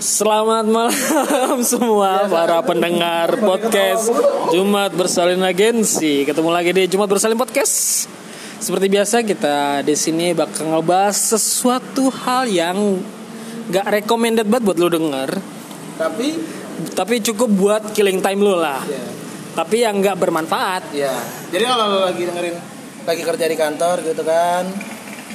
Selamat malam semua para pendengar podcast Jumat Bersalin Agensi. Ketemu lagi di Jumat Bersalin Podcast. Seperti biasa kita di sini bakal ngebahas sesuatu hal yang gak recommended banget buat lu denger, Tapi tapi cukup buat killing time lu lah. ya, Tapi yang gak bermanfaat. ya. Jadi kalau lo lagi dengerin lagi kerja di kantor gitu kan,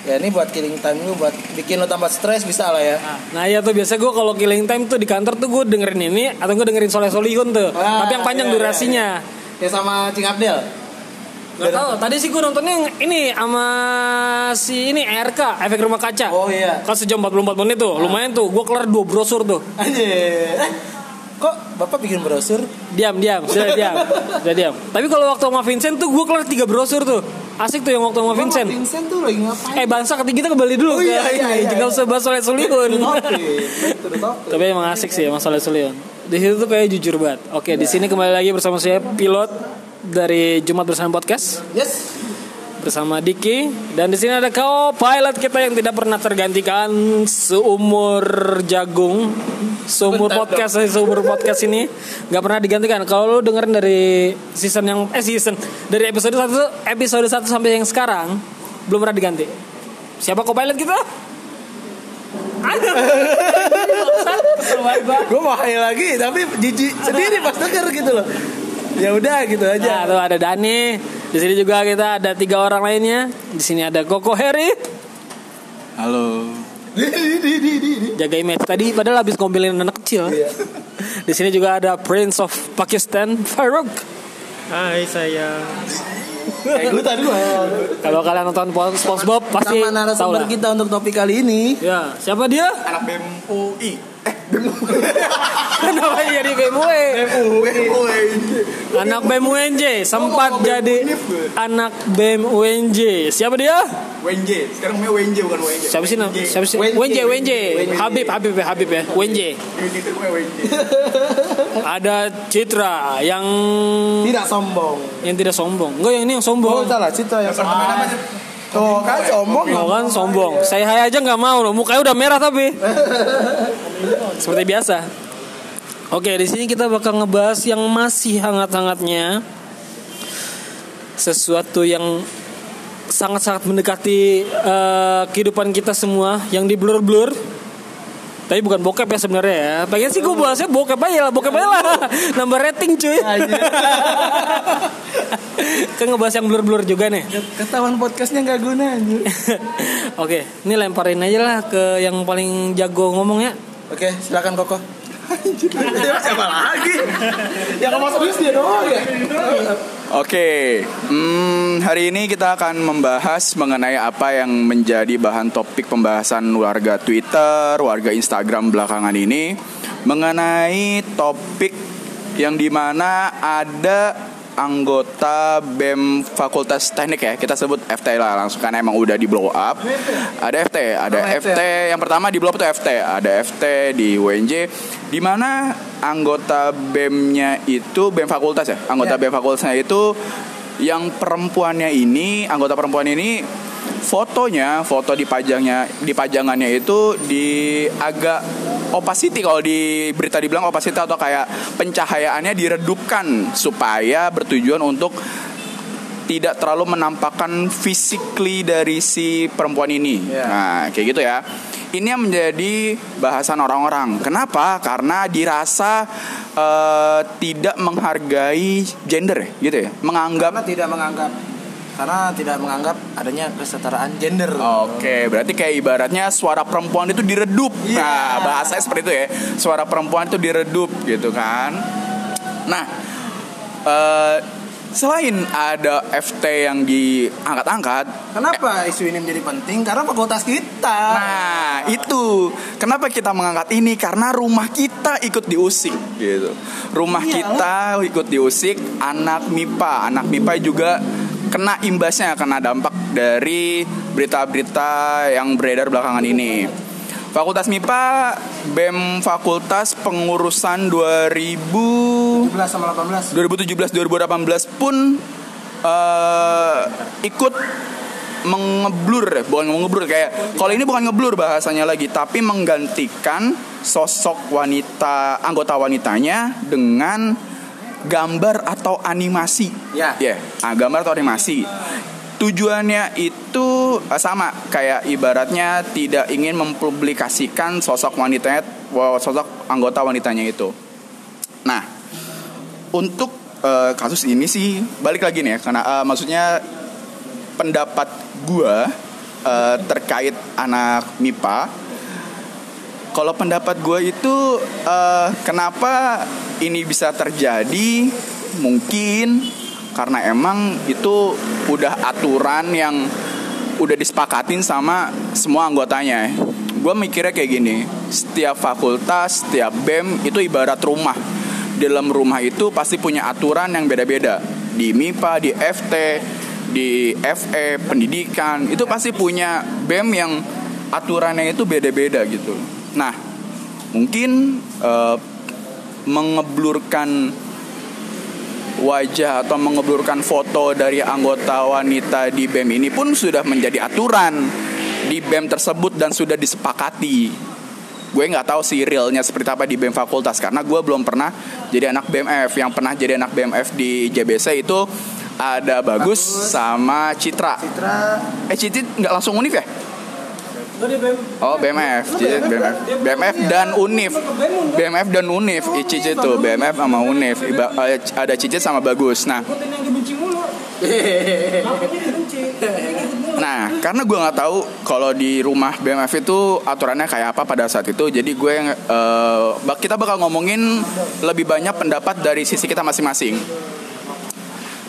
ya ini buat killing time lu, buat bikin lo tambah stres bisa lah ya. Nah iya tuh biasa gue kalau killing time tuh di kantor tuh gue dengerin ini atau gue dengerin Soleh Solihun tuh. Ah, tapi yang panjang iya, durasinya. Ya sama Cing Abdel. Gak tau, tadi sih gue nontonnya yang ini sama si ini RK, efek rumah kaca. Oh iya. Kan sejam 44 menit tuh, lumayan tuh. Gue kelar dua brosur tuh. Anjir. Eh, kok Bapak bikin brosur? Diam, diam, sudah diam, sudah diam. Tapi kalau waktu sama Vincent tuh gue kelar tiga brosur tuh. Asik tuh yang waktu sama Vincent. Bapak Vincent tuh lagi ngapain? Eh bangsa ketiga kita kembali dulu Oh, iya, iya, ini. iya, Jangan iya. usah bahas Soleh. Oke. Tapi emang asik sih sama Soleh Solihun. Di situ tuh kayak jujur banget. Oke, di sini kembali lagi bersama saya pilot dari Jumat Bersama Podcast. Yes. Bersama Diki dan di sini ada kau pilot kita yang tidak pernah tergantikan seumur jagung seumur Bentar podcast seumur podcast ini nggak pernah digantikan kalau lu dengerin dari season yang eh season dari episode 1 episode 1 sampai yang sekarang belum pernah diganti siapa kau pilot kita. Gue mau hai lagi, tapi jijik sendiri pas denger gitu loh. Ya udah gitu Nah, aja. tuh ada Dani. Di sini juga kita ada tiga orang lainnya. Di sini ada Koko Heri. Halo. Jaga image tadi padahal habis ngomelin anak kecil. Iya. Di sini juga ada Prince of Pakistan Farouk. Hai saya Kayak gue tadi. Kalau kalian nonton Pon- SpongeBob pasti Sama tahu narasumber lah. kita untuk topik kali ini. Ya, siapa dia? Anak BEM UI. Kenapa jadi BMW? Anak BEM UNJ sempat jadi anak BEM UNJ. Siapa dia? WNJ. Sekarang namanya WNJ bukan WNJ. Siapa sih? nam- Siapa sih? WNJ. WNJ, WNJ. WNJ. Habib, Habib ya, Habib ya. Namanya WNJ. Ada Citra yang Tidak sombong. yang tidak sombong. Enggak, yang ini yang Oh, sombong. salah Citra yang sombong. Namanya Tuh kan sombong. Oh kan sombong. Saya hai aja nggak mau loh. Mukanya udah merah tapi. Seperti biasa. Oke, di sini kita bakal ngebahas yang masih hangat-hangatnya sesuatu yang sangat-sangat mendekati eh, kehidupan kita semua yang di blur-blur. Tapi bukan bokep ya sebenarnya ya. Pengen sih gue bahasnya bokep aja lah, bokep aja lah. Nambah rating cuy. kan ngebahas yang blur-blur juga nih. Ketahuan podcastnya nggak guna anjir. Oke, ini lemparin aja lah ke yang paling jago ngomongnya. Oke, silakan Koko. Siapa lagi? Yang ngomong serius dia doang ya. Oke, hmm, hari ini kita akan membahas mengenai apa yang menjadi bahan topik pembahasan warga Twitter, warga Instagram belakangan ini mengenai topik yang di mana ada anggota BEM Fakultas Teknik ya. Kita sebut FT lah langsung karena emang udah di blow up. Ada FT ada Oh, FT. FT yang pertama di blow up itu FT ada FT di UNJ di mana anggota BEM-nya itu BEM Fakultas ya? Anggota Ya. BEM Fakultasnya itu yang perempuannya ini anggota perempuan ini fotonya foto dipajangnya dipajangannya itu di agak opacity kalau di berita dibilang opacity atau kayak pencahayaannya diredupkan supaya bertujuan untuk tidak terlalu menampakkan physically dari si perempuan ini. Ya. Nah, kayak gitu ya. Ini yang menjadi bahasan orang-orang. Kenapa? Karena dirasa eh, tidak menghargai gender gitu ya. Menganggap Karena tidak menganggap karena tidak menganggap adanya kesetaraan gender. Oke, berarti kayak ibaratnya suara perempuan itu diredup. Iya. Nah, bahasanya seperti itu ya. Suara perempuan itu diredup gitu kan. Nah, eh, selain ada FT yang diangkat-angkat, Kenapa isu ini menjadi penting? Karena fakultas kita. Nah, itu kenapa kita mengangkat ini karena rumah kita ikut diusik gitu. Rumah Iyalah. kita ikut diusik, anak MIPA, anak MIPA juga kena imbasnya, kena dampak dari berita-berita yang beredar belakangan ini. Fakultas MIPA BEM Fakultas Pengurusan 2000 17 sama 18. 2017 2018 pun eh, ikut mengeblur bukan mengeblur kayak kalau ini bukan ngeblur bahasanya lagi, tapi menggantikan sosok wanita anggota wanitanya dengan gambar atau animasi. Ya. Ya, ah, gambar atau animasi. Tujuannya itu eh, sama kayak ibaratnya tidak ingin mempublikasikan sosok wanitanya wa- sosok anggota wanitanya itu. Nah, untuk eh, kasus ini sih balik lagi nih ya karena eh, maksudnya pendapat gua terkait anak MIPA kalau pendapat gue itu eh, kenapa ini bisa terjadi mungkin karena emang itu udah aturan yang udah disepakatin sama semua anggotanya. Gue mikirnya kayak gini, setiap fakultas, setiap BEM itu ibarat rumah. Dalam rumah itu pasti punya aturan yang beda-beda. Di MIPA, di FT, di FE, pendidikan, itu pasti punya BEM yang aturannya itu beda-beda gitu. Nah, mungkin eh, mengeblurkan wajah atau mengeblurkan foto dari anggota wanita di BEM ini pun sudah menjadi aturan di BEM tersebut dan sudah disepakati. Gue nggak tahu sih realnya seperti apa di BEM fakultas karena gue belum pernah jadi anak BMF. Yang pernah jadi anak BMF di JBC itu ada Bagus, sama Citra. Citra Eh Citra nggak langsung univ ya? Oh, dia BM. Oh BMF, BMF, BMF dan Unif, BMF dan Unif, Cici itu BMF sama Unif, Iba- eh, ada Cici sama Bagus. Nah, nah karena gue nggak tahu kalau di rumah BMF itu aturannya kayak apa pada saat itu, jadi gue eh, bak- kita bakal ngomongin lebih banyak pendapat dari sisi kita masing-masing.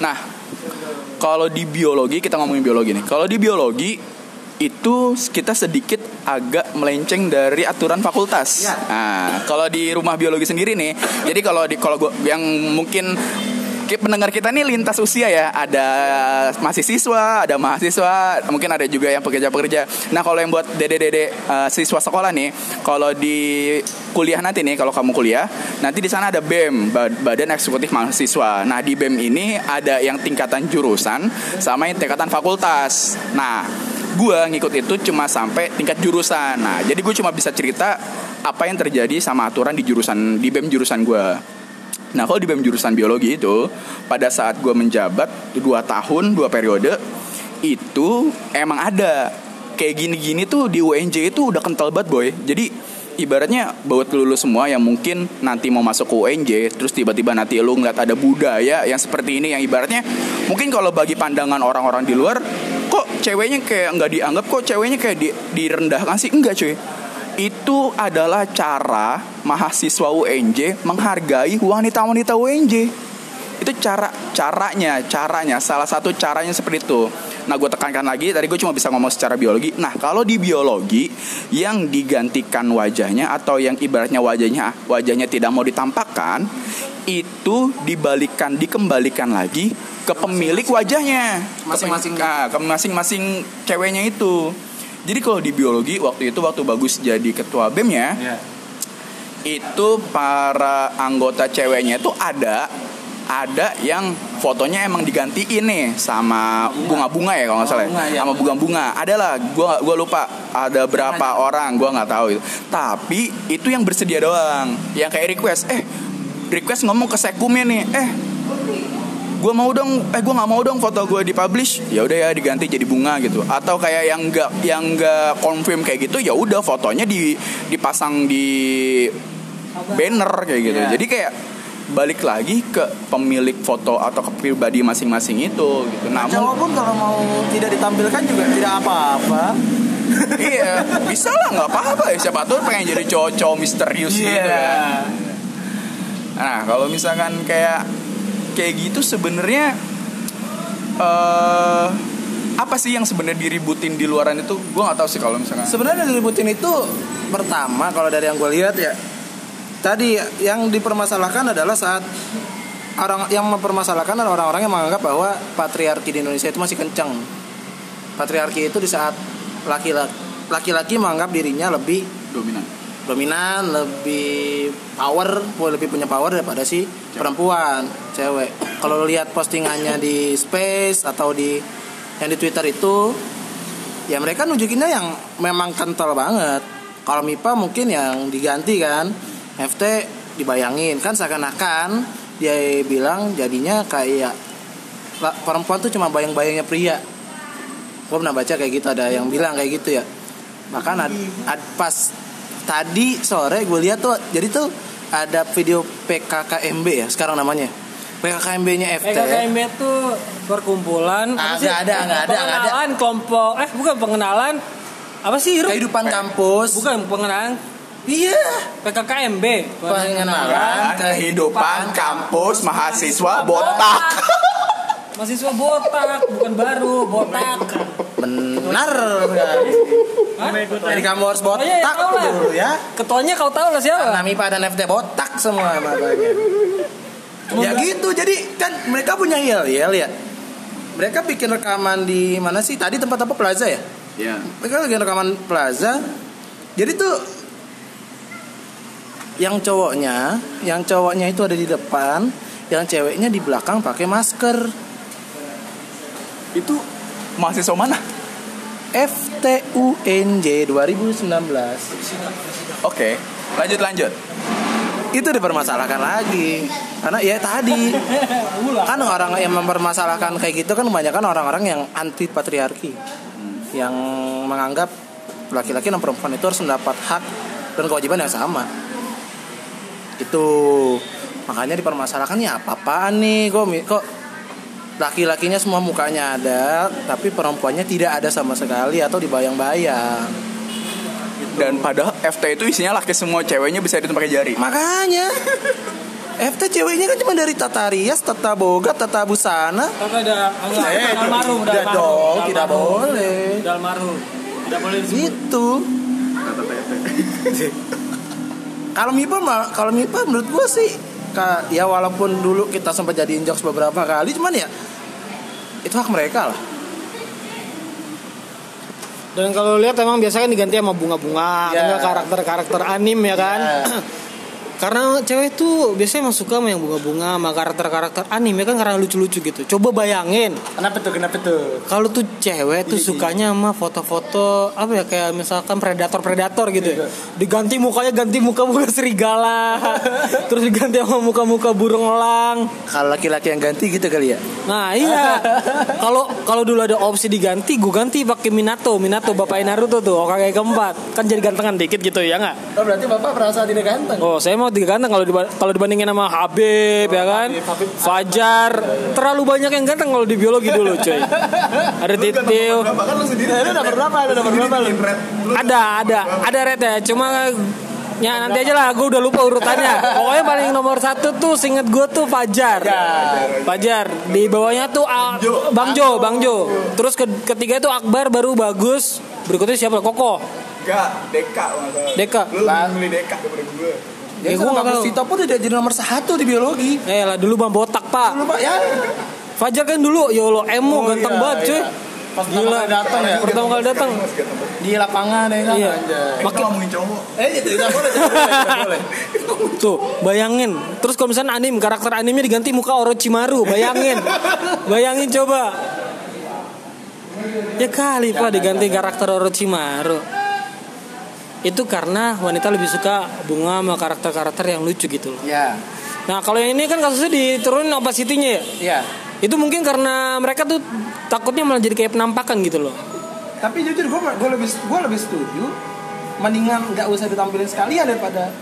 Nah, kalau di biologi kita ngomongin biologi nih. Kalau di biologi itu kita sedikit agak melenceng dari aturan fakultas. Ya. Nah, kalau di rumah biologi sendiri nih, jadi kalau di kalau gua yang mungkin ki- pendengar kita nih lintas usia ya, ada masih siswa, ada mahasiswa, mungkin ada juga yang pekerja-pekerja. Nah, kalau yang buat dede-dede eh, siswa sekolah nih, kalau di kuliah nanti nih, kalau kamu kuliah, nanti di sana ada BEM, Ba- Badan Eksekutif Mahasiswa. Nah, di BEM ini ada yang tingkatan jurusan sama yang tingkatan fakultas. Nah, gue ngikut itu cuma sampai tingkat jurusan. Nah, jadi gue cuma bisa cerita apa yang terjadi sama aturan di jurusan di BEM jurusan gue. Nah, kalau di BEM jurusan biologi itu, pada saat gue menjabat dua tahun, dua periode, itu emang ada kayak gini-gini tuh di UNJ itu udah kental banget boy. Jadi ibaratnya buat lulus semua yang mungkin nanti mau masuk ke UNJ, terus tiba-tiba nanti lu ngeliat ada budaya yang seperti ini yang ibaratnya mungkin kalau bagi pandangan orang-orang di luar, kok ceweknya kayak nggak dianggap, kok ceweknya kayak di, direndahkan sih enggak cuy itu adalah cara mahasiswa UNJ menghargai wanita-wanita UNJ. Itu cara caranya, caranya salah satu caranya seperti itu. Nah, gue tekankan lagi, tadi gue cuma bisa ngomong secara biologi. Nah, kalau di biologi yang digantikan wajahnya atau yang ibaratnya wajahnya wajahnya tidak mau ditampakkan, itu dibalikan, dikembalikan lagi ke pemilik wajahnya, Masing-masing. Nah, ke masing-masing ceweknya itu. Jadi kalau di biologi waktu itu waktu bagus jadi ketua BEM ya, ya. itu para anggota ceweknya itu ada ada yang fotonya emang digantiin nih sama bunga-bunga ya kalau nggak salah ya. Bunga, ya. sama bunga-bunga adalah gua gua lupa ada berapa orang gua nggak tahu itu tapi itu yang bersedia doang yang kayak request eh request ngomong ke sekumnya nih eh gue mau dong eh gue nggak mau dong foto gue dipublish ya udah ya diganti jadi bunga gitu atau kayak yang nggak yang nggak confirm kayak gitu ya udah fotonya di dipasang di banner kayak gitu Iya. jadi kayak balik lagi ke pemilik foto atau ke pribadi masing-masing itu gitu namun Cowok pun kalau mau tidak ditampilkan juga tidak apa-apa. iya bisa lah nggak apa-apa ya siapa tuh pengen jadi cowok-cowok misterius gitu Iya. kan Nah, kalau misalkan kayak kayak gitu sebenarnya eh apa sih yang sebenarnya diributin di luaran itu? Gue nggak tahu sih kalau misalkan. Sebenarnya diributin itu pertama kalau dari yang gue lihat ya tadi yang dipermasalahkan adalah saat orang yang mempermasalahkan adalah orang-orang yang menganggap bahwa patriarki di Indonesia itu masih kencang. Patriarki itu di saat laki-laki laki-laki menganggap dirinya lebih dominan. Dominan, lebih power, lebih punya power daripada si perempuan, cewek. Kalau lihat postingannya di Space atau di yang di Twitter itu, ya mereka nunjukinnya yang memang kental banget. kalau MIPA mungkin yang diganti kan FT dibayangin. Kan seakan-akan dia bilang jadinya kayak perempuan tuh cuma bayang-bayangnya pria. Gue pernah baca kayak gitu ada yang bilang kayak gitu ya. Bahkan ad, ad- pas tadi sore gue lihat tuh jadi tuh ada video PKKMB ya sekarang namanya PKKMB-nya FT PKKMB itu perkumpulan apa Ah, sih? nggak ada, nggak ada, nggak ada. pengenalan kelompok eh bukan pengenalan apa sih Hirup? kehidupan kampus bukan pengenalan iya PKKMB pengenalan kehidupan kampus mahasiswa botak. mahasiswa botak bukan baru botak. Benar. Jadi kamu harus botak Oh, iya, iya, dulu ya. Ketuanya kau tahu lah siapa? Karena MIPA dan FT botak semua makanya ya gitu jadi kan mereka punya yel yel ya. Mereka bikin rekaman di mana sih? Tadi tempat apa? Plaza ya? Ya. mereka lagi rekaman plaza. Jadi tuh yang cowoknya yang cowoknya itu ada di depan yang ceweknya di belakang pakai masker Itu mahasiswa mana? FTUNJ 2019 Oke, lanjut lanjut. itu dipermasalahkan lagi. Karena ya tadi kan orang yang mempermasalahkan kayak gitu kan kebanyakan orang-orang yang anti patriarki yang menganggap laki-laki dan perempuan itu harus mendapat hak dan kewajiban yang sama. Itu. Makanya dipermasalahkan ya apa-apaan nih? Kok kok laki-lakinya semua mukanya ada tapi perempuannya tidak ada sama sekali atau dibayang-bayang Dan padahal FT itu isinya laki semua, ceweknya bisa dihitung pakai jari. Makanya FT ceweknya kan cuma dari Tata Rias, Tata Boga, Tata Busana. Tapi ada enggak, Eh, almarhum, tidak dong, tidak boleh. Udah almarhum. Tidak boleh disebut. Gitu. Kalau MIPA mah, kalau MIPA menurut gua sih ka- ya walaupun dulu kita sempat jadiin jokes beberapa kali cuman ya itu hak mereka lah. Dan kalau lihat emang biasanya kan diganti sama bunga-bunga, Ya. enggak karakter-karakter anim ya kan. Ya. karena cewek tuh biasanya emang suka sama yang bunga-bunga sama karakter-karakter anim ya kan karena lucu-lucu gitu. Coba bayangin Kenapa tuh? Kenapa tuh? kalau tuh cewek tuh sukanya sama foto-foto apa ya kayak misalkan predator-predator gitu ya. Diganti mukanya ganti muka-muka serigala. terus diganti sama muka-muka burung elang. Kalau laki-laki yang ganti gitu kali ya. Nah iya Kalau kalau dulu ada opsi diganti Gue ganti pakai Minato Minato bapak Naruto tuh Okage keempat Kan jadi gantengan dikit gitu ya nggak Oh berarti bapak merasa tidak ganteng. Oh saya mau tiga ganteng kalau diba- kalau dibandingin sama Habib ya kan Fajar Terlalu banyak yang ganteng kalau di biologi dulu cuy Ada Titil Bahkan lu sendiri Lu nomor berapa? Lu nomor berapa lu? Ada ada Ada red ya Cuma Ya nanti aja lah, gue udah lupa urutannya. Pokoknya paling nomor satu tuh, singet gue tuh Fajar. Fajar. Di bawahnya tuh A- Bang Jo, Bang Jo. Terus ke- ketiga itu Akbar baru bagus. Berikutnya siapa? Koko. Enggak, Deka masalah. Deka. Lu milih Deka daripada gue. Ya, Ya, gua nggak Bagus tahu. Tito pun udah jadi nomor satu di biologi. Eh lah dulu bang botak pak. Lu pak ya? Fajar kan dulu, ya Allah emo Oh, ganteng iya, banget cuy. iya. Pas pertama Gila. kali datang ya? Pertama kali datang. Di lapangan ya kan? Iya. Anjay. Kita ngomongin cowok. Eh itu tidak boleh. Tuh, bayangin. Terus kalau misalnya anim, karakter animnya diganti muka Orochimaru, bayangin. bayangin coba. Ya kali Pak diganti karakter Orochimaru. Itu karena wanita lebih suka bunga sama karakter-karakter yang lucu gitu loh. Ya, Nah, kalau yang ini kan kasusnya diturunin opacity-nya ya. ya. Itu mungkin karena mereka tuh takutnya malah jadi kayak penampakan gitu loh. Tapi jujur gue gue lebih gue lebih setuju mendingan nggak usah ditampilin sekalian daripada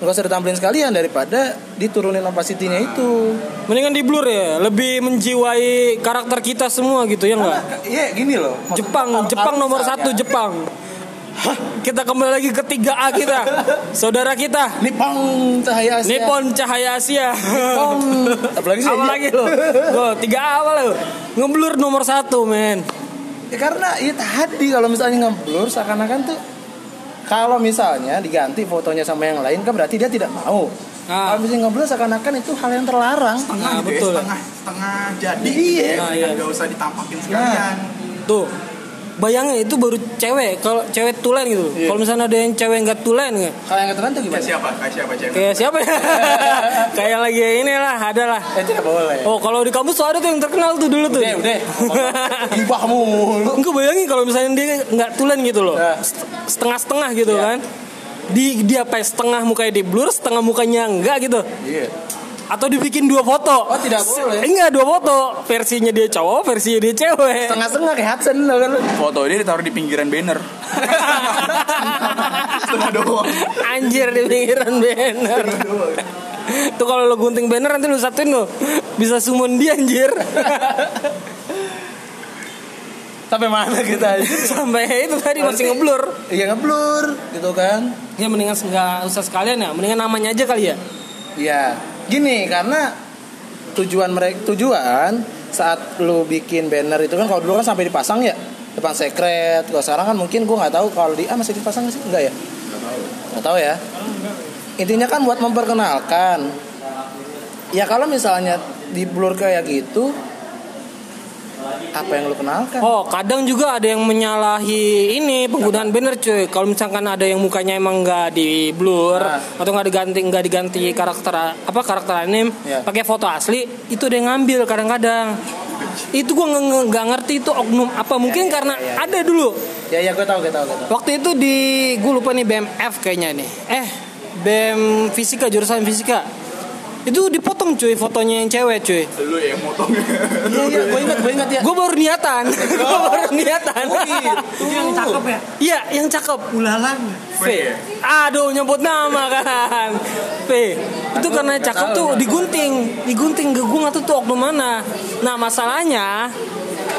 nggak usah ditampilin sekalian daripada diturunin opacity-nya itu. Mendingan di blur ya, lebih menjiwai karakter kita semua gitu ya enggak? Iya gini loh. Jepang, Jepang nomor satu Jepang. Hah, kita kembali lagi ke 3A kita. Saudara kita. Nippon Cahaya Asia. Nippon Cahaya Asia. Nippon. Apalagi sih Apa lagi lo? Go, 3A apa lo? Ngeblur nomor satu men. Ya karena ya tadi kalau misalnya ngeblur seakan-akan tuh kalau misalnya diganti fotonya sama yang lain kan berarti dia tidak mau. Ah. Kalau misalnya ngeblur seakan-akan itu hal yang terlarang. Setengah Nah, gitu ya, betul. setengah setengah jadi. Iya. Nah, iya. Enggak usah ditampakin sekalian. Tuh. Bayangin itu baru cewek. Kalau cewek tulen gitu. Iya. Kalau misalnya ada yang cewek nggak tulen nggak? Kalau yang keturunan tuh Kayak gimana? siapa? Kayak siapa cewek? Kayak siapa ya? Kayak lagi ini lah, ada lah. Eh tidak boleh. Oh, kalau di kampus tuh ada tuh yang terkenal tuh dulu tuh. Udah, udah. Gibah mulu. Enggak bayangin kalau misalnya dia nggak tulen gitu loh. Nah. setengah-setengah gitu Iya. kan. Di dia apa setengah mukanya di blur, setengah mukanya enggak gitu. Iya. Atau dibikin dua foto. Oh, tidak boleh. Enggak, dua foto. Versinya dia cowok, versinya dia cewek. Setengah-setengah kayak Hudson kan. Foto ini ditaruh di pinggiran banner. Setengah doang. Anjir di pinggiran banner. Tuh kalau lo gunting banner nanti lu satuin lo bisa summon dia anjir. Sampai mana kita aja? Sampai itu tadi masih ngeblur. Iya ngeblur gitu kan. Ya mendingan nggak usah sekalian ya, mendingan namanya aja kali ya. Iya. Gini karena tujuan mereka tujuan saat lu bikin banner itu kan kalau dulu kan sampai dipasang ya depan sekret. Kalau sekarang kan mungkin gua nggak tahu kalau di ah masih dipasang sih? Enggak ya? Nggak tahu ya. Intinya kan buat memperkenalkan. Ya kalau misalnya di blur kayak gitu apa yang lu kenalkan? Oh, kadang juga ada yang menyalahi ini penggunaan banner cuy. Kalau misalkan ada yang mukanya emang nggak di blur Nah. atau nggak diganti nggak diganti karakter apa karakter anime, Ya. pakai foto asli, itu ada yang ngambil kadang-kadang. Itu gua nggak- ngerti itu oknum apa mungkin karena ya, ya. ada dulu. Ya ya gue tahu gue tahu gue tahu. Waktu itu di gue lupa nih BMF kayaknya nih. Eh, BM fisika jurusan fisika. Itu dipotong cuy fotonya yang cewek cuy. Lu yang motong. Iya iya gue ingat gue ingat ya. Gue baru niatan. Gue baru niatan. Itu yang cakep ya. Iya, yang cakep. Ulalang. V. Aduh, nyebut nama kan. V. Itu karena cakep tuh digunting, digunting gue nggak tahu tuh oknum mana. Nah, masalahnya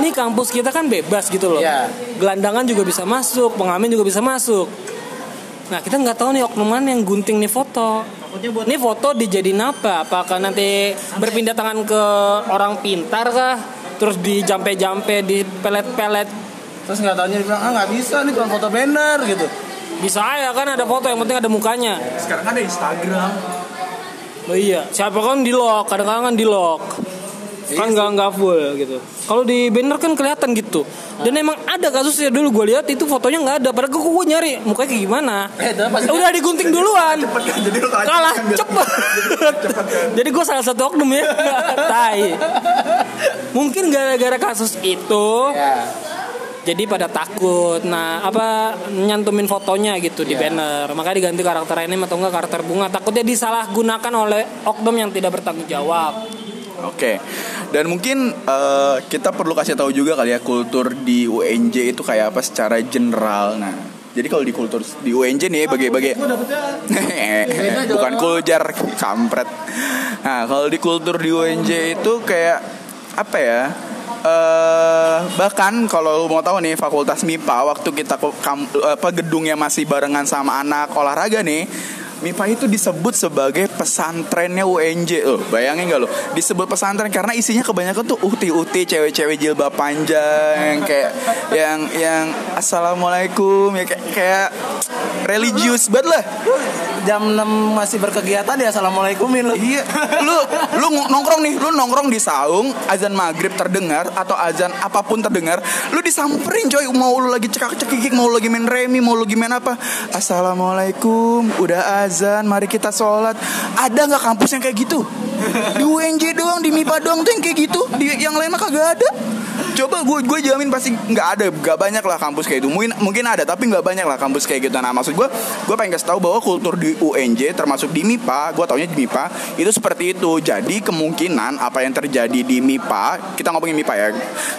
ini kampus kita kan bebas gitu loh. Iya. Gelandangan juga bisa masuk, pengamen juga bisa masuk. Nah, kita nggak tahu nih oknum mana yang gunting nih foto. Ini foto dijadiin apa? Apakah nanti berpindah tangan ke orang pintar kah? Terus dijampe-jampe, di pelet-pelet Terus nggak tahunya dia bilang ah nggak bisa nih cuma foto banner gitu. bisa ya kan ada foto yang penting ada mukanya. Sekarang ada Instagram. Oh iya, siapa kan di lock, kadang-kadang kan di lock. Kan nggak nggak full gitu. Kalau di banner kan kelihatan gitu. Dan emang ada kasusnya dulu gue lihat itu fotonya nggak ada. Padahal gue, gue nyari mukanya kayak gimana. Eh, Udah digunting duluan. Jadi lu kalah Kalah kan, biar- cepet. Jadi gue salah satu oknum ya. Tai. Mungkin gara-gara kasus itu Ya. jadi pada takut nah apa nyantumin fotonya gitu di banner makanya diganti karakter anime atau enggak karakter bunga takutnya disalahgunakan oleh oknum yang tidak bertanggung jawab Oke, dan mungkin eh, kita perlu kasih tahu juga kali ya kultur di UNJ itu kayak apa secara general. Nah, jadi kalau di kultur di UNJ nih bagi-bagi bukan kuljar kampret. Nah, kalau di kultur di UNJ itu kayak apa ya? eh bahkan kalau lu mau tahu nih fakultas MIPA waktu kita ke kam- apa gedungnya masih barengan sama anak olahraga nih MIPA itu disebut sebagai pesantrennya UNJ loh. Bayangin gak lo? Disebut pesantren karena isinya kebanyakan tuh uhti-uhti cewek-cewek jilbab panjang yang kayak yang yang assalamualaikum ya kayak, kayak religius banget lah. Jam 6 masih berkegiatan ya assalamualaikumin lu. Iya, lu lu ng- nongkrong nih, lu nongkrong di saung, azan maghrib terdengar atau azan apa pun terdengar, lu disamperin coy, mau lu lagi cekak cekikik, mau lu lagi main remi, mau lu gimana apa? Assalamualaikum, udah azan, mari kita sholat. Ada nggak kampus yang kayak gitu? Di UNJ doang, di MIPA doang tuh yang kayak gitu, di yang lain mah kagak ada. Coba gue gue jamin pasti nggak ada, nggak banyak lah kampus kayak itu. Mungkin mungkin ada, tapi nggak banyak lah kampus kayak gitu. Nah maksud gue, gue pengen kasih tahu bahwa kultur di UNJ termasuk di MIPA, gue taunya di MIPA itu seperti itu. Jadi kemungkinan apa yang terjadi di MIPA, kita ngomongin MIPA ya,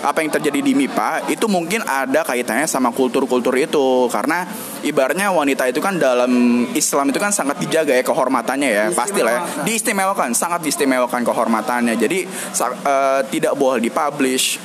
apa yang terjadi di MIPA itu mungkin ada kaitannya sama kultur-kultur itu karena ibaratnya wanita itu kan dalam Islam itu kan sangat dijaga ya kehormatannya ya, pastilah ya, diistimewakan, sangat diistimewakan kehormatannya. Jadi eh, tidak boleh dipublish,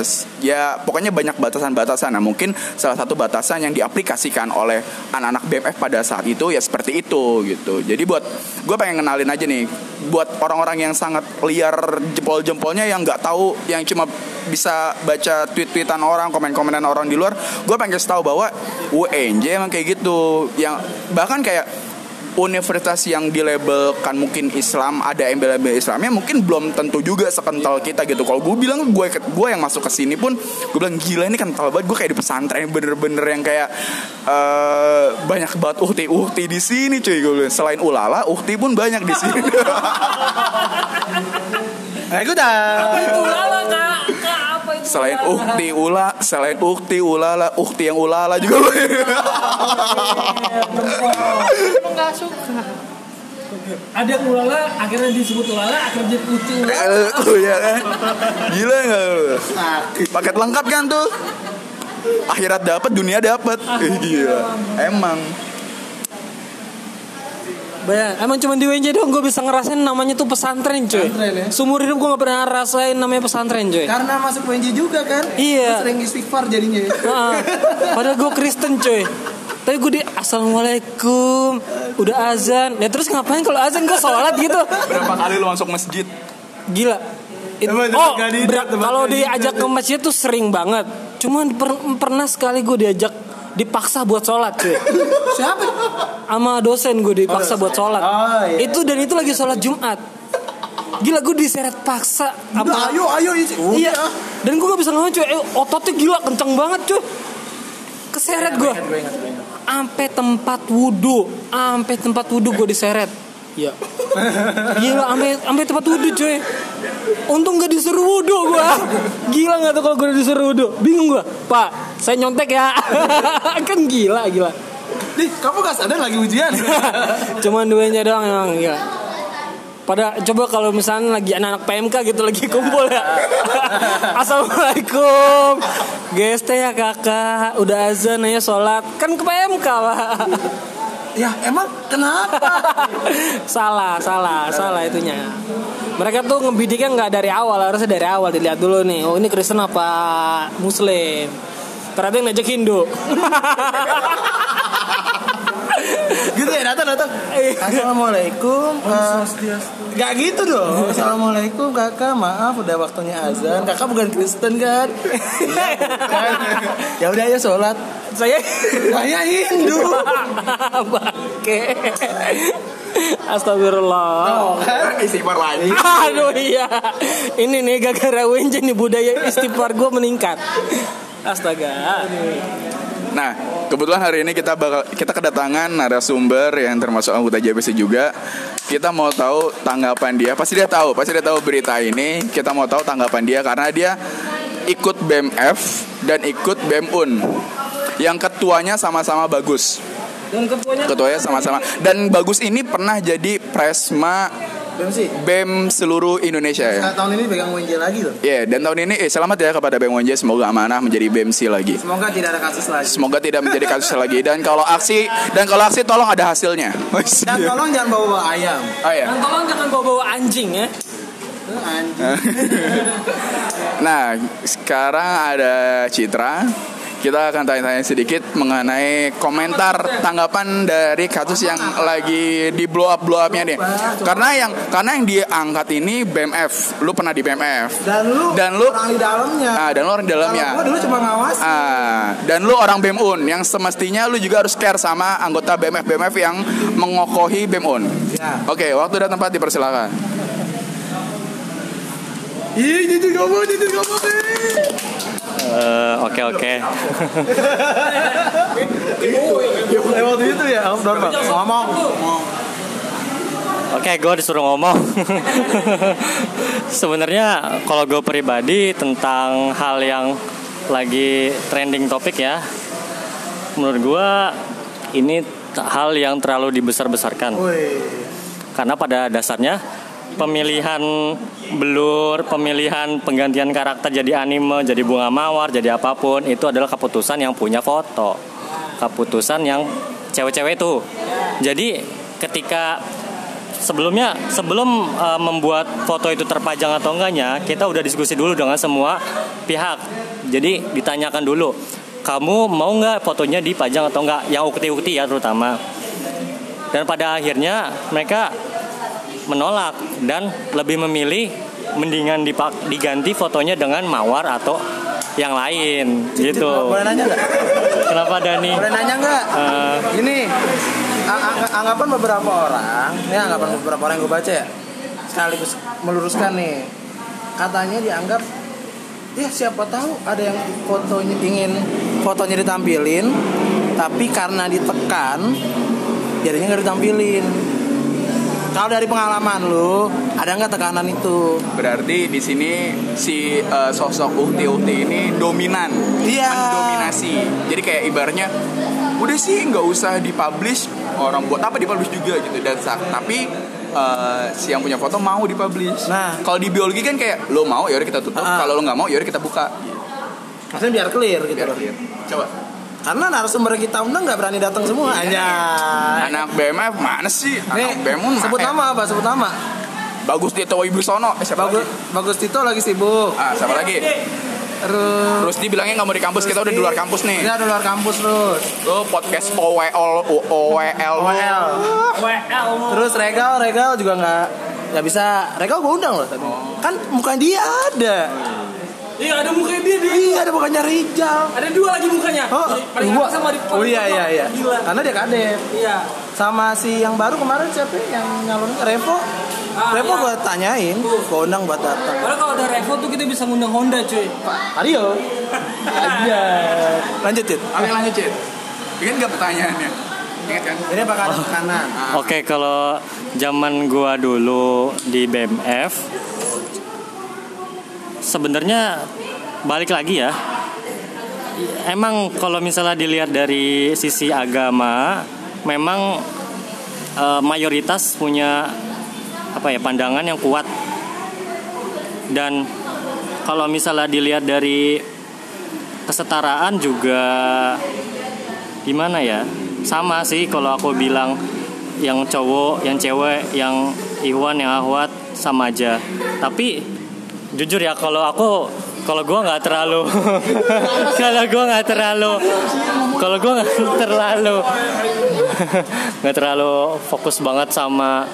s- ya pokoknya banyak batasan-batasan. Nah mungkin salah satu batasan yang diaplikasikan oleh anak-anak BMF pada saat itu ya seperti itu gitu. Jadi buat gue pengen kenalin aja nih, buat orang-orang yang sangat liar jempol-jempolnya yang nggak tahu, yang cuma bisa baca tweet-tweetan orang, komen-komenan orang di luar, gue pengen kasih tahu bahwa UNJ emang kayak gitu, yang bahkan kayak universitas yang dilabelkan mungkin Islam ada embel-embel Islamnya mungkin belum tentu juga sekental kita gitu. Kalau gue bilang gue gue yang masuk ke sini pun gue bilang gila ini kental banget gue kayak di pesantren bener-bener yang kayak eh, banyak banget uhti uhti di sini cuy gue bilang. Selain ulala uhti pun banyak di sini. Nah, gue dah. itu lala selain ukti ula selain ukti ulala ukti yang ulala juga. Emang gak suka. Ada yang ulala, akhirnya disebut ulala, akhirnya jadi uti ulala. oh ya kan? Gila nggak lu? Paket lengkap kan tuh? Akhirat dapat dunia dapat Eh, gila. emang Bayang, emang cuma di WNJ doang gue bisa ngerasain namanya tuh pesantren cuy. Pesantren ya? Seumur hidup gue gak pernah rasain namanya pesantren cuy. Karena masuk PNJ juga kan. Iya. Lu Sering istighfar jadinya. ya. Heeh. Padahal gue Kristen cuy. Tapi gue di Assalamualaikum Udah azan Ya terus ngapain kalau azan gue sholat gitu berapa kali lu masuk masjid Gila It- Oh di- ber- tempat kalau diajak ke masjid tuh sering banget Cuman per- pernah sekali gue diajak Dipaksa buat sholat cuy Siapa? Sama dosen gue dipaksa buat sholat Oh, iya. Itu dan itu lagi sholat Jumat Gila gue diseret paksa Udah, sama ayo, ayo. isi. Iya. Dan gue gak bisa ngomong cuy eh, Ototnya gila kenceng banget cuy Keseret gue Gue. Ampe tempat wudhu Ampe tempat wudhu gue diseret Iya. Gila ampe, ampe tempat wudhu cuy. Untung gak disuruh wudhu gue Gila gak tuh kalau gue disuruh wudhu? Bingung gue Pak saya nyontek ya. Kan gila gila. Nih, kamu gak sadar lagi ujian? Cuman duanya doang emang gila. Pada coba kalau misalnya lagi anak-anak PMK gitu lagi kumpul ya. Assalamualaikum. GST ya kakak, udah azan ya sholat. Kan ke PMK pak. Ya, emang kenapa? salah, salah, salah itunya. Mereka tuh ngebidiknya nggak dari awal, harusnya dari awal dilihat dulu nih. Oh ini Kristen apa Muslim? Ternyata yang ngajak Hindu. gitu ya, datang, datang. Assalamualaikum. eh, Gak gitu dong. Assalamualaikum kakak, maaf udah waktunya azan. Kakak bukan Kristen kan? Iya, bukan. ya udah ya sholat. Saya Saya Hindu. Bangke. Astagfirullah. Oh, kan? istighfar lagi Aduh iya. Ini nih gara-gara Wenjen nih budaya istighfar gue meningkat. Astaga. Nah, kebetulan hari ini kita bakal kita kedatangan narasumber yang termasuk anggota JBC juga. Kita mau tahu tanggapan dia. Pasti dia tahu, pasti dia tahu berita ini. Kita mau tahu tanggapan dia karena dia ikut BMF dan ikut BEMUN. Yang ketuanya sama-sama bagus. Dan Ketuanya sama-sama. Dan bagus ini pernah jadi Presma BEM sih. BEM seluruh Indonesia ya. Nah, tahun ini pegang WNJ lagi loh. Ya, dan tahun ini eh, selamat ya kepada BEM UNJ semoga amanah menjadi BEMC lagi. Semoga tidak ada kasus lagi. Semoga tidak menjadi kasus lagi dan kalau aksi dan kalau aksi tolong ada hasilnya. Dan tolong jangan bawa-bawa ayam. Oh ya. Dan tolong jangan bawa-bawa anjing ya. Eh, Anjing. Nah, sekarang ada Citra. Kita akan tanya-tanya sedikit mengenai komentar tanggapan dari kasus yang lagi di blow up blow upnya nih. Karena yang karena yang diangkat ini BMF. Lu pernah di BMF. Dan lu, Dan lu- orang di dalamnya. Ah, dan lu orang di dalamnya. Gua dulu cuma ngawas. Ah, dan lu orang BEMUN yang semestinya lu juga harus care sama anggota BMF BMF yang mengokohi BEMUN. Ya. Oke, waktu dan tempat dipersilakan. Ih, jujur ngomong, jujur ngomong. Eh, Oke oke. Lewat itu ya, Om. Ngomong. Oke, gue disuruh ngomong. Sebenarnya kalau gue pribadi tentang hal yang lagi trending topik ya, menurut gue ini hal yang terlalu dibesar-besarkan. Woi. Karena pada dasarnya pemilihan blur, pemilihan penggantian karakter jadi anime, jadi bunga mawar, jadi apa pun itu adalah keputusan yang punya foto. Keputusan yang cewek-cewek itu. Jadi ketika sebelumnya sebelum uh, membuat foto itu terpajang atau enggaknya, kita udah diskusi dulu dengan semua pihak. Jadi ditanyakan dulu, kamu mau nggak fotonya dipajang atau enggak? Yang ukti-ukti ya terutama. Dan pada akhirnya mereka menolak dan lebih memilih mendingan dipak- diganti fotonya dengan mawar atau yang lain gitu. Boleh nanya nggak? Kenapa Dani? Boleh nanya nggak? Eh, Gini, ang- ang- anggapan beberapa orang, ini anggapan beberapa orang yang gue baca ya, sekaligus meluruskan nih, katanya dianggap, ya siapa tahu ada yang fotonya ingin fotonya ditampilin, tapi karena ditekan, jadinya nggak ditampilin. Kalau dari pengalaman lu ada nggak tekanan itu Berarti di sini si eh, sosok Uhti Uhti ini dominan, Iya. mendominasi. Jadi kayak ibaratnya udah sih nggak usah dipublish orang buat apa dipublish juga gitu dan tapi eh, si yang punya foto mau dipublish. Nah. kalau di biologi kan kayak lo mau ya udah kita tutup, Ah. kalau lo nggak mau ya udah kita buka. maksudnya biar clear gitu Biar clear. Coba. Karena narasumber kita undang nggak berani datang semua aja Anak BMF mana sih? Nih, Anak BMUN sebut mana? nama apa sebut nama Bagus Tito Wibisono. Eh, siapa bagus lagi? bagus Tito lagi sibuk Ah, siapa lagi? terus Terus dia bilangnya nggak mau di kampus, kita udah di luar kampus nih. Dia udah luar kampus terus. Lo podcast OWL OWL. OL. Terus Regal, Regal juga nggak nggak bisa. Regal gue undang loh tadi. Kan mukanya dia ada. Iya ada mukanya dia dia. Iya ada mukanya Rijal. Ada dua lagi mukanya. Oh, paling dua. sama di Oh iya iya iya. Gila. Karena dia kadep. Iya. Sama si yang baru kemarin siapa ya? yang nyalon Revo. Ah, Revo iya. gue tanyain, gue undang buat datang. Padahal kalau ada Revo tuh kita bisa ngundang Honda cuy. Ayo. Aja. Lanjut Cid. Oke lanjut Cid. Ingat nggak pertanyaannya? Ingat kan? Ini bakal ada tekanan. Oke, kalau zaman gua dulu di BMF sebenarnya balik lagi ya. Emang kalau misalnya dilihat dari sisi agama, memang eh, mayoritas punya apa ya pandangan yang kuat. Dan kalau misalnya dilihat dari kesetaraan juga gimana ya? Sama sih kalau aku bilang yang cowok, yang cewek, yang Iwan, yang Ahwat sama aja. Tapi jujur ya kalau aku kalau gua nggak terlalu kalau gua nggak terlalu kalau gua nggak terlalu nggak terlalu fokus banget sama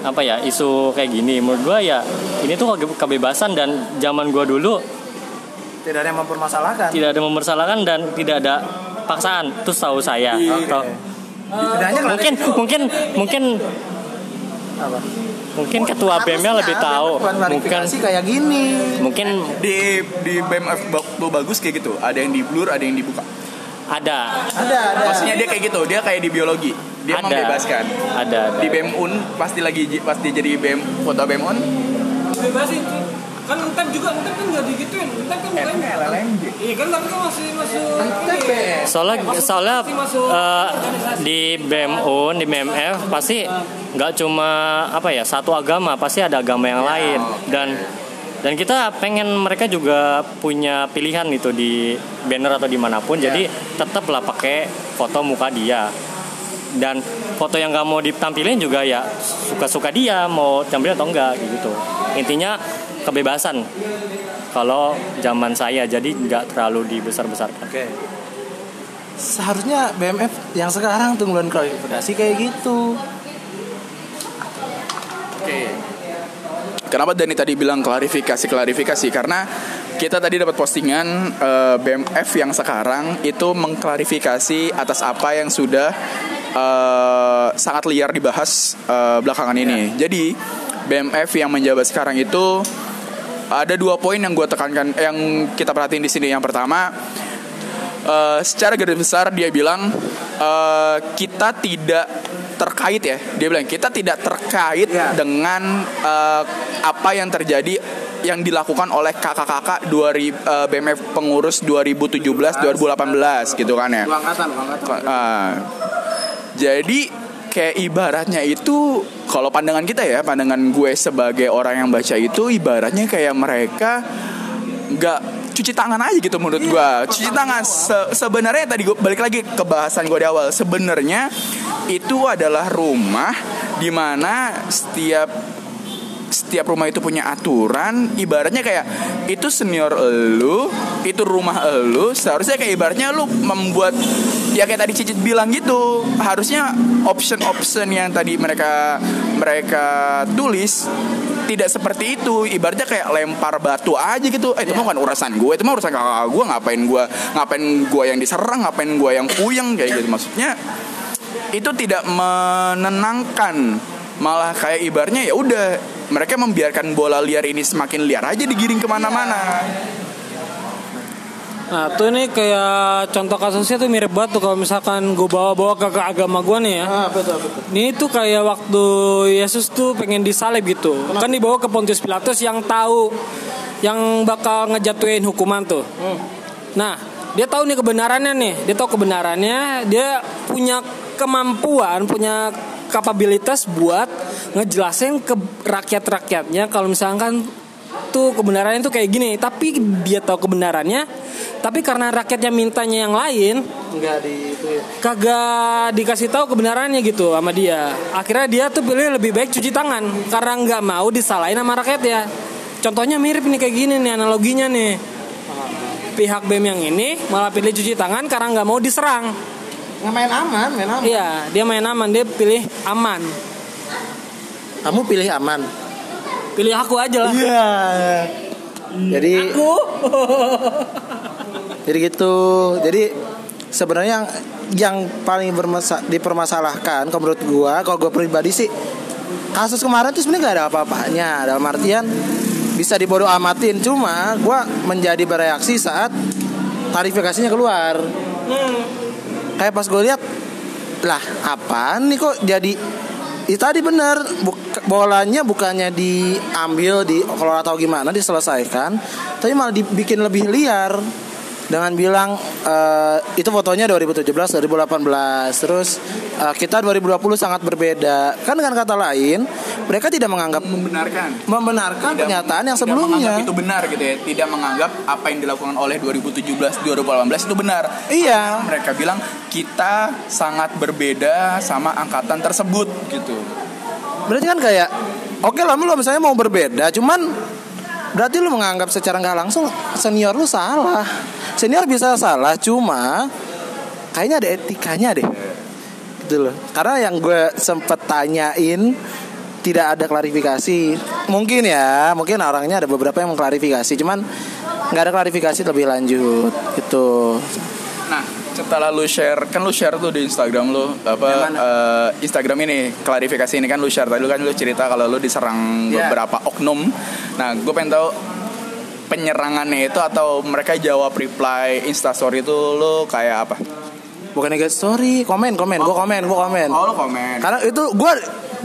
apa ya isu kayak gini menurut gua ya ini tuh kebe- kebebasan dan zaman gua dulu Tidak ada yang mempermasalahkan. tidak ada mempersalahkan dan tidak ada paksaan itu tahu saya Atau- Setidaknya mungkin mungkin mungkin apa? Mungkin ketua BEM-nya lebih tahu mungkin kayak gini. mungkin Di di BMF lo bagus kayak gitu. Ada yang di blur, ada yang dibuka. ada Ada ada. Maksudnya dia kayak gitu. Dia kayak di biologi. Dia ada membebaskan. ada ada Di BEM Un pasti lagi pasti jadi BEM foto BEM Un. Bebasin. Kan Entep juga Entep kan nggak digituin. Kan. LLMG. Iya kan tapi kan masih masuk. TBS. soalnya soalnya organisasi. di BMU di BMF pasti nggak cuma apa ya satu agama pasti ada agama yang lain dan dan kita pengen mereka juga punya pilihan gitu di banner atau di mana pun jadi tetaplah pakai foto muka dia dan foto yang nggak mau ditampilin juga ya suka-suka dia mau tampilin atau enggak gitu intinya kebebasan kalau zaman saya jadi nggak terlalu dibesar-besarkan Oke. Seharusnya BMF yang sekarang tuh ngeluarin klarifikasi kayak gitu. Oke. Kenapa Dani tadi bilang klarifikasi klarifikasi karena kita tadi dapat postingan eh, BMF yang sekarang itu mengklarifikasi atas apa yang sudah eh, sangat liar dibahas eh, belakangan ini. Jadi BMF yang menjabat sekarang itu ada dua poin yang gue tekankan yang kita perhatiin di sini. Yang pertama Eh, secara garis besar dia bilang eh, kita tidak terkait ya dia bilang kita tidak terkait Ya. dengan eh, apa yang terjadi yang dilakukan oleh kakak-kakak 2000 eh, BMF pengurus 2017 2018 gitu kan ya angkatan, angkatan. Ah. jadi kayak ibaratnya itu kalau pandangan kita ya pandangan gue sebagai orang yang baca itu ibaratnya kayak mereka nggak cuci tangan aja gitu menurut gue cuci tangan Se- sebenarnya tadi gue balik lagi ke bahasan gue di awal. Sebenarnya itu adalah rumah di mana setiap setiap rumah itu punya aturan. Ibaratnya kayak itu senior elu itu rumah elu. Seharusnya kayak ibaratnya lu membuat ya kayak tadi Cicit bilang gitu. Harusnya option-option yang tadi mereka mereka tulis tidak seperti itu. Ibaratnya kayak lempar batu aja gitu. Eh itu mah bukan urusan gue itu mah urusan kakak gue. Ngapain gue ngapain gue yang diserang ngapain gue yang puyeng kayak gitu. Maksudnya itu tidak menenangkan. Malah kayak ibarnya ya udah mereka membiarkan bola liar ini semakin liar aja digiring ke mana-mana Nah tuh nih kayak contoh kasusnya tuh mirip banget tuh kalau misalkan gue bawa-bawa ke, ke agama gue nih ya. Ah, betul betul. Ini tuh kayak waktu Yesus tuh pengen disalib gitu. Kan dibawa ke Pontius Pilatus yang tahu yang bakal ngejatuhin hukuman tuh. Nah, dia tahu nih kebenarannya nih. Dia tahu kebenarannya, dia punya kemampuan, punya kapabilitas buat ngejelasin ke rakyat-rakyatnya kalau misalkan tuh kebenarannya tuh kayak gini, tapi dia tahu kebenarannya, tapi karena rakyatnya mintanya yang lain, Enggak di itu ya. kagak dikasih tahu kebenarannya gitu sama dia. Akhirnya dia tuh pilih lebih baik cuci tangan karena nggak mau disalahin sama rakyat ya. Contohnya mirip nih kayak gini nih analoginya nih. Pihak BEM yang ini malah pilih cuci tangan karena nggak mau diserang. Nggak main aman, main aman. Iya, dia main aman, dia pilih aman. Kamu pilih aman. Pilih aku aja lah. Iya. Jadi Aku. jadi gitu. Jadi sebenarnya yang yang paling bermasa, dipermasalahkan kalau menurut gua, kalau gua pribadi sih kasus kemarin tuh sebenarnya gak ada apa-apanya dalam artian bisa dibodoh amatin cuma gua menjadi bereaksi saat klarifikasinya keluar kayak pas gue lihat lah apaan nih kok jadi itu tadi bener buk- bolanya bukannya diambil di kalau atau gimana diselesaikan. Tapi malah dibikin lebih liar dengan bilang eh, itu fotonya 2017 2018 terus eh, kita 2020 sangat berbeda. Kan dengan kata lain mereka tidak menganggap membenarkan. Membenarkan Tidak- pernyataan yang sebelumnya. itu benar gitu ya. Tidak menganggap apa yang dilakukan oleh 2017 2018 itu benar. Iya. Mereka bilang kita sangat berbeda sama angkatan tersebut gitu. Berarti kan kayak oke lah lu misalnya mau berbeda, cuman berarti lu menganggap secara nggak langsung senior lu salah. Senior bisa salah, cuma kayaknya ada etikanya deh. Gitu loh. Karena yang gue sempet tanyain tidak ada klarifikasi. Mungkin ya, mungkin orangnya ada beberapa yang mengklarifikasi, cuman nggak ada klarifikasi lebih lanjut gitu. Nah, setelah lu share, kan lu share tuh di Instagram lu apa eh, Instagram ini klarifikasi ini kan lu share tadi lu kan lu cerita kalau lu diserang Iya. beberapa oknum. Nah, gue pengen tahu penyerangannya itu atau mereka jawab reply Instastory itu lu kayak apa? Bukan guys story, komen, komen, gue komen, gue komen. Oh, lu komen. Karena itu gue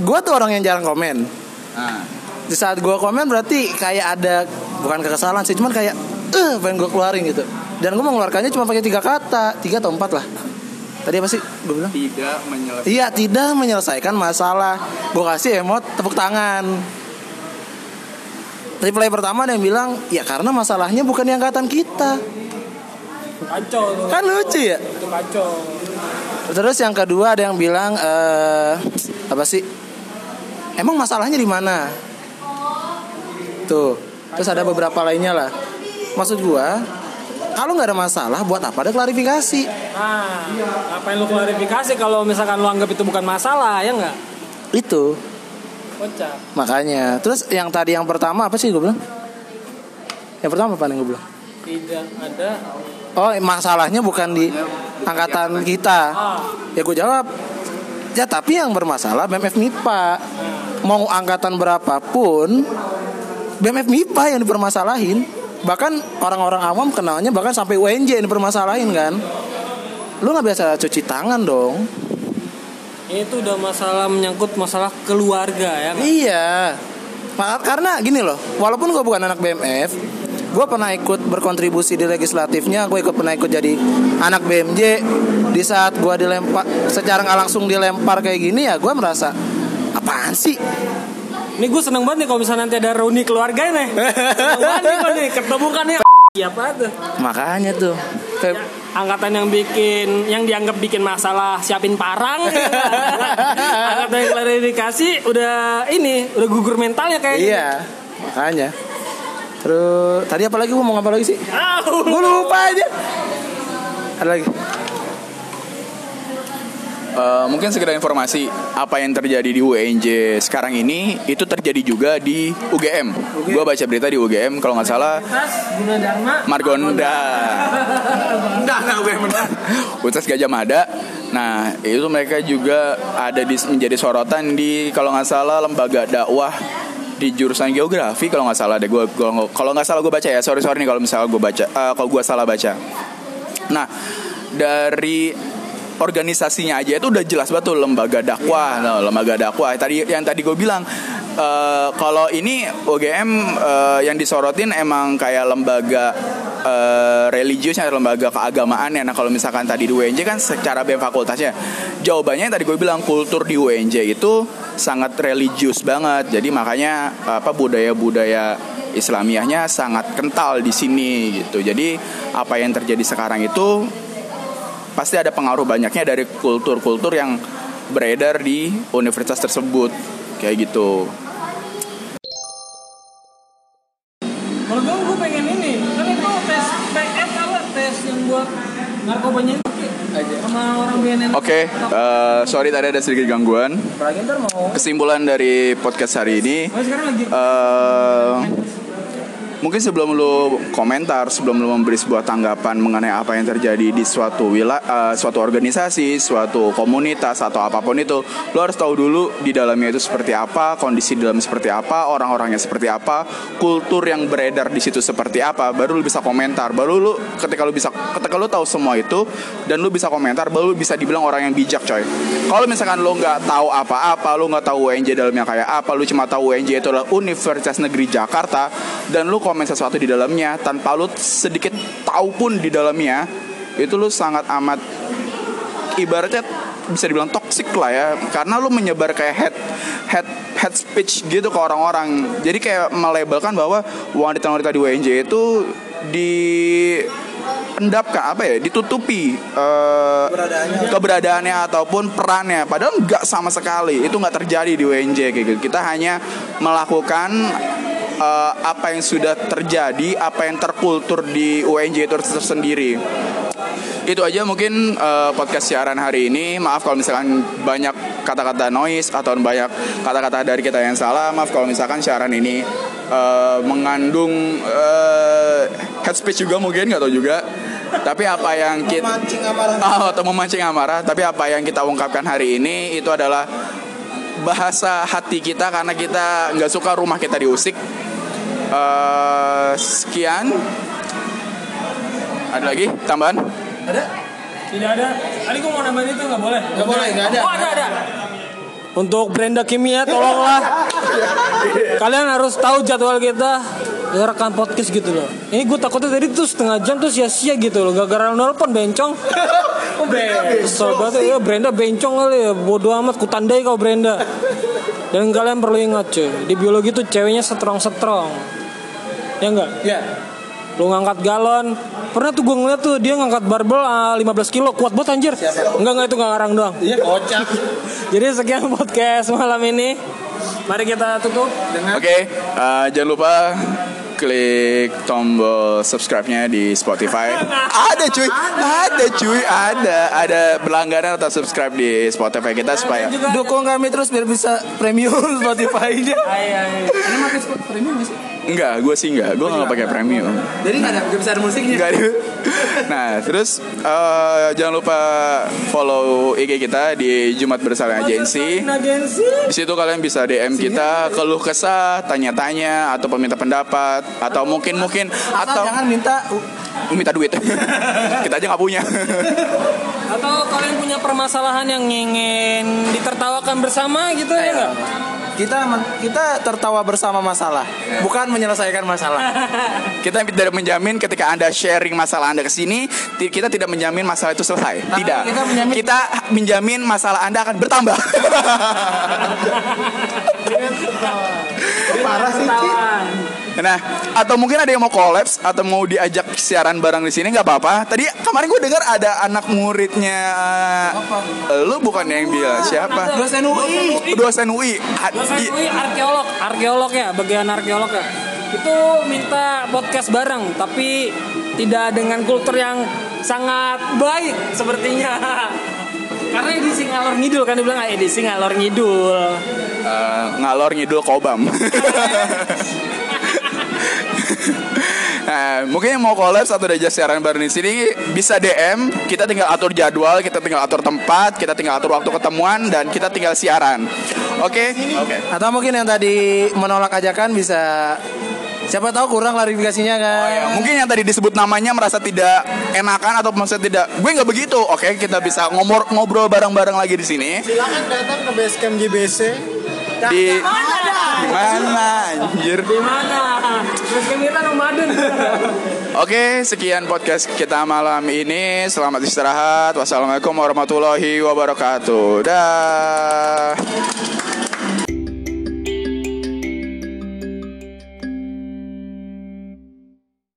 gue tuh orang yang jarang komen. Nah, Di saat gue komen berarti kayak ada bukan kekesalan sih, cuman kayak eh pengen gue keluarin gitu. Dan gue mengeluarkannya cuma pakai tiga kata, tiga atau empat lah. Tadi apa sih gue bilang? tidak menyelesaikan Iya tidak menyelesaikan masalah. Gue kasih emot tepuk tangan. Reply pertama ada yang bilang ya karena masalahnya bukan di angkatan kita. Kacau tuh. Kan lucu ya. Itu kacau. Terus yang kedua ada yang bilang eh apa sih? Emang masalahnya di mana? Tuh. Terus ada beberapa lainnya lah. Maksud gua, kalau nggak ada masalah, buat apa ada klarifikasi? Nah, ngapain lu klarifikasi kalau misalkan lu anggap itu bukan masalah, ya nggak? Itu Kocak. makanya. Terus yang tadi yang pertama apa sih gue bilang? Yang pertama apa nih gue bilang? Tidak ada. Oh masalahnya bukan di angkatan kita. Ah, Ya gue jawab. Ya tapi yang bermasalah BMF MIPA. Mau angkatan berapapun BMF MIPA yang dipermasalahin. Bahkan orang-orang awam kenalnya bahkan sampai UNJ yang dipermasalahin kan. Lu nggak biasa cuci tangan dong. Itu udah masalah menyangkut masalah keluarga ya? Iya. Maka- Karena gini loh, walaupun gue bukan anak BMF, gue pernah ikut berkontribusi di legislatifnya, gue ikut pernah ikut jadi anak BMJ. Di saat gue dilempar, secara nggak langsung dilempar kayak gini ya, gue merasa apaan sih? Ini gue seneng banget nih kalau misalnya nanti ada reuni keluarga nih. seneng banget nih ketemu kan nih. Siapa tuh? Makanya tuh, kayak Angkatan yang bikin, yang dianggap bikin masalah siapin parang. ya. Angkatan yang klarifikasi udah ini, udah gugur mentalnya kayaknya. iya, makanya. Terus tadi apa lagi gue mau apa lagi sih? Au. Gue lupa aja. Ada lagi. Eh, mungkin sekedar informasi apa yang terjadi di UNJ sekarang ini itu terjadi juga di UGM. Gua baca berita di UGM kalau nggak salah Gunadarma. Margonda. Enggak, enggak UGM. Universitas Gajah Mada. Nah, itu mereka juga ada di, menjadi sorotan di kalau nggak salah lembaga dakwah di jurusan geografi kalau nggak salah deh gue kalau nggak salah gue baca ya sorry sorry nih kalau misalnya gue baca eh, kalau gue salah baca nah dari organisasinya aja itu udah jelas banget tuh lembaga dakwah nah, lembaga dakwah. Tadi yang tadi gue bilang eh, kalau ini UGM eh, yang disorotin emang kayak lembaga eh, religiusnya lembaga keagamaan ya nah kalau misalkan tadi di UNJ kan secara BEM fakultasnya jawabannya yang tadi gue bilang kultur di UNJ itu sangat religius banget. Jadi makanya apa budaya-budaya Islamiahnya sangat kental di sini gitu. Jadi apa yang terjadi sekarang itu pasti ada pengaruh banyaknya dari kultur-kultur yang beredar di universitas tersebut. Kayak gitu. Kalau gue gue pengen ini, kan itu tes PF apa? Tes yang buat narkobanya itu sama orang BNN. Oke, eh, sorry tadi ada sedikit gangguan. Kesimpulan dari podcast hari ini, eh, mungkin sebelum lu komentar, sebelum lu memberi sebuah tanggapan mengenai apa yang terjadi di suatu wilayah, suatu organisasi, suatu komunitas atau apa pun itu, lu harus tahu dulu di dalamnya itu seperti apa, kondisi di dalam seperti apa, orang-orangnya seperti apa, kultur yang beredar di situ seperti apa, baru lu bisa komentar. Baru lu ketika lu bisa ketika lu tahu semua itu dan lu bisa komentar, baru lu bisa dibilang orang yang bijak, coy. Kalau misalkan lu nggak tahu apa-apa, lu nggak tahu UNJ dalamnya kayak apa, lu cuma tahu UNJ itu adalah Universitas Negeri Jakarta dan lu komen sesuatu di dalamnya tanpa lu sedikit tahu pun di dalamnya, itu lu sangat amat ibaratnya bisa dibilang toxic lah ya. Karena lu menyebar kayak head head head speech gitu ke orang-orang. Jadi kayak melabelkan bahwa wanita-wanita di WNJ itu di endapkan apa ya? Ditutupi eh, Keberadaannya. keberadaannya ataupun perannya. Padahal nggak sama sekali. Itu nggak terjadi di WNJ kayak gitu. Kita hanya melakukan eh, apa yang sudah terjadi apa yang terkultur di UNJ itu tersendiri. Itu aja mungkin eh, podcast siaran hari ini. Maaf kalau misalkan banyak kata-kata noise atau banyak kata-kata dari kita yang salah. Maaf kalau misalkan siaran ini eh, mengandung eh, head speech juga mungkin nggak tahu juga. Tapi apa yang kita mancing amarah. Oh, atau memancing amarah. Tapi apa yang kita ungkapkan hari ini itu adalah bahasa hati kita karena kita nggak suka rumah kita diusik Eh, sekian ada lagi tambahan Ada? Tidak ada. Tadi gue mau nambahin itu nggak boleh. Nggak boleh, nggak ada. Oh ada ada. Untuk Brenda Kimia tolonglah Kalian harus tahu jadwal kita Ya rekan podcast gitu loh. Ini gue takutnya tadi tuh setengah jam tuh sia-sia gitu loh. Gara-gara nelpon bencong. Oh, Brenda banget ya Brenda bencong kali ya. Bodoh amat kutandai kau Brenda. Dan kalian perlu ingat cuy Di biologi tuh ceweknya strong-strong Ya enggak? Ya. Lu ngangkat galon. Pernah tuh gue ngeliat tuh Dia ngangkat barbel ah, 15 kilo. Kuat banget anjir. Siapa? Enggak enggak itu enggak ngarang doang. Iya kocak. Jadi sekian podcast malam ini. Mari kita tutup. Dengan Oke, eh, jangan lupa klik tombol subscribe-nya di Spotify. ada cuy, ada cuy, ada, ada berlangganan atau subscribe di Spotify kita supaya dukung kami terus biar bisa premium Spotify-nya. Ini pakai Spotify premium nggak sih? Enggak, gue sih enggak, gue nggak pakai premium. Jadi nggak ada nggak bisa ada musiknya. Enggak ada. Nah, terus eh, jangan lupa follow IG kita di Jumat Bersama Agensi. Di situ kalian bisa DM kita, keluh kesah, tanya-tanya, atau meminta pendapat, atau mungkin mungkin Atau jangan minta minta duit. kita aja nggak punya. Atau kalian punya permasalahan yang ingin ditertawakan bersama gitu ya enggak? Kita kita tertawa bersama masalah, bukan menyelesaikan masalah. Kita tidak menjamin ketika Anda sharing masalah Anda ke sini, kita tidak menjamin masalah itu selesai. Tapi Tidak. kita menjamin- Kita menjamin masalah Anda akan bertambah. Parah sih. Nah, atau mungkin ada yang mau kolaps atau mau diajak siaran bareng di sini nggak apa-apa. Tadi kemarin gue dengar ada anak muridnya lu bukan yang bilang siapa? Dosen UI. Dosen UI. Dosen UI arkeolog, arkeolog ya, bagian arkeolog ya. Itu minta podcast bareng, tapi tidak dengan kultur yang sangat baik sepertinya. Karena edisi ngalor ngidul kan dibilang ah, edisi ngalor ngidul. Eh, ngalor ngidul kobam. Nah, mungkin yang mau kolaps atau diajak siaran bareng di sini bisa DM, kita tinggal atur jadwal, kita tinggal atur tempat, kita tinggal atur waktu ketemuan dan kita tinggal siaran. Oke. Oke. Atau mungkin yang tadi menolak ajakan bisa siapa tahu kurang klarifikasinya kan. Oh, ya. Mungkin yang tadi disebut namanya merasa tidak enakan atau maksudnya tidak gue nggak begitu. Oke, kita bisa ngomor ngobrol bareng-bareng lagi di sini. Silakan datang ke basecamp GBC. Di di mana anjir? Di mana? Terus kita nomaden. Oke, sekian podcast kita malam ini. Selamat istirahat. Wassalamualaikum warahmatullahi wabarakatuh. Dah.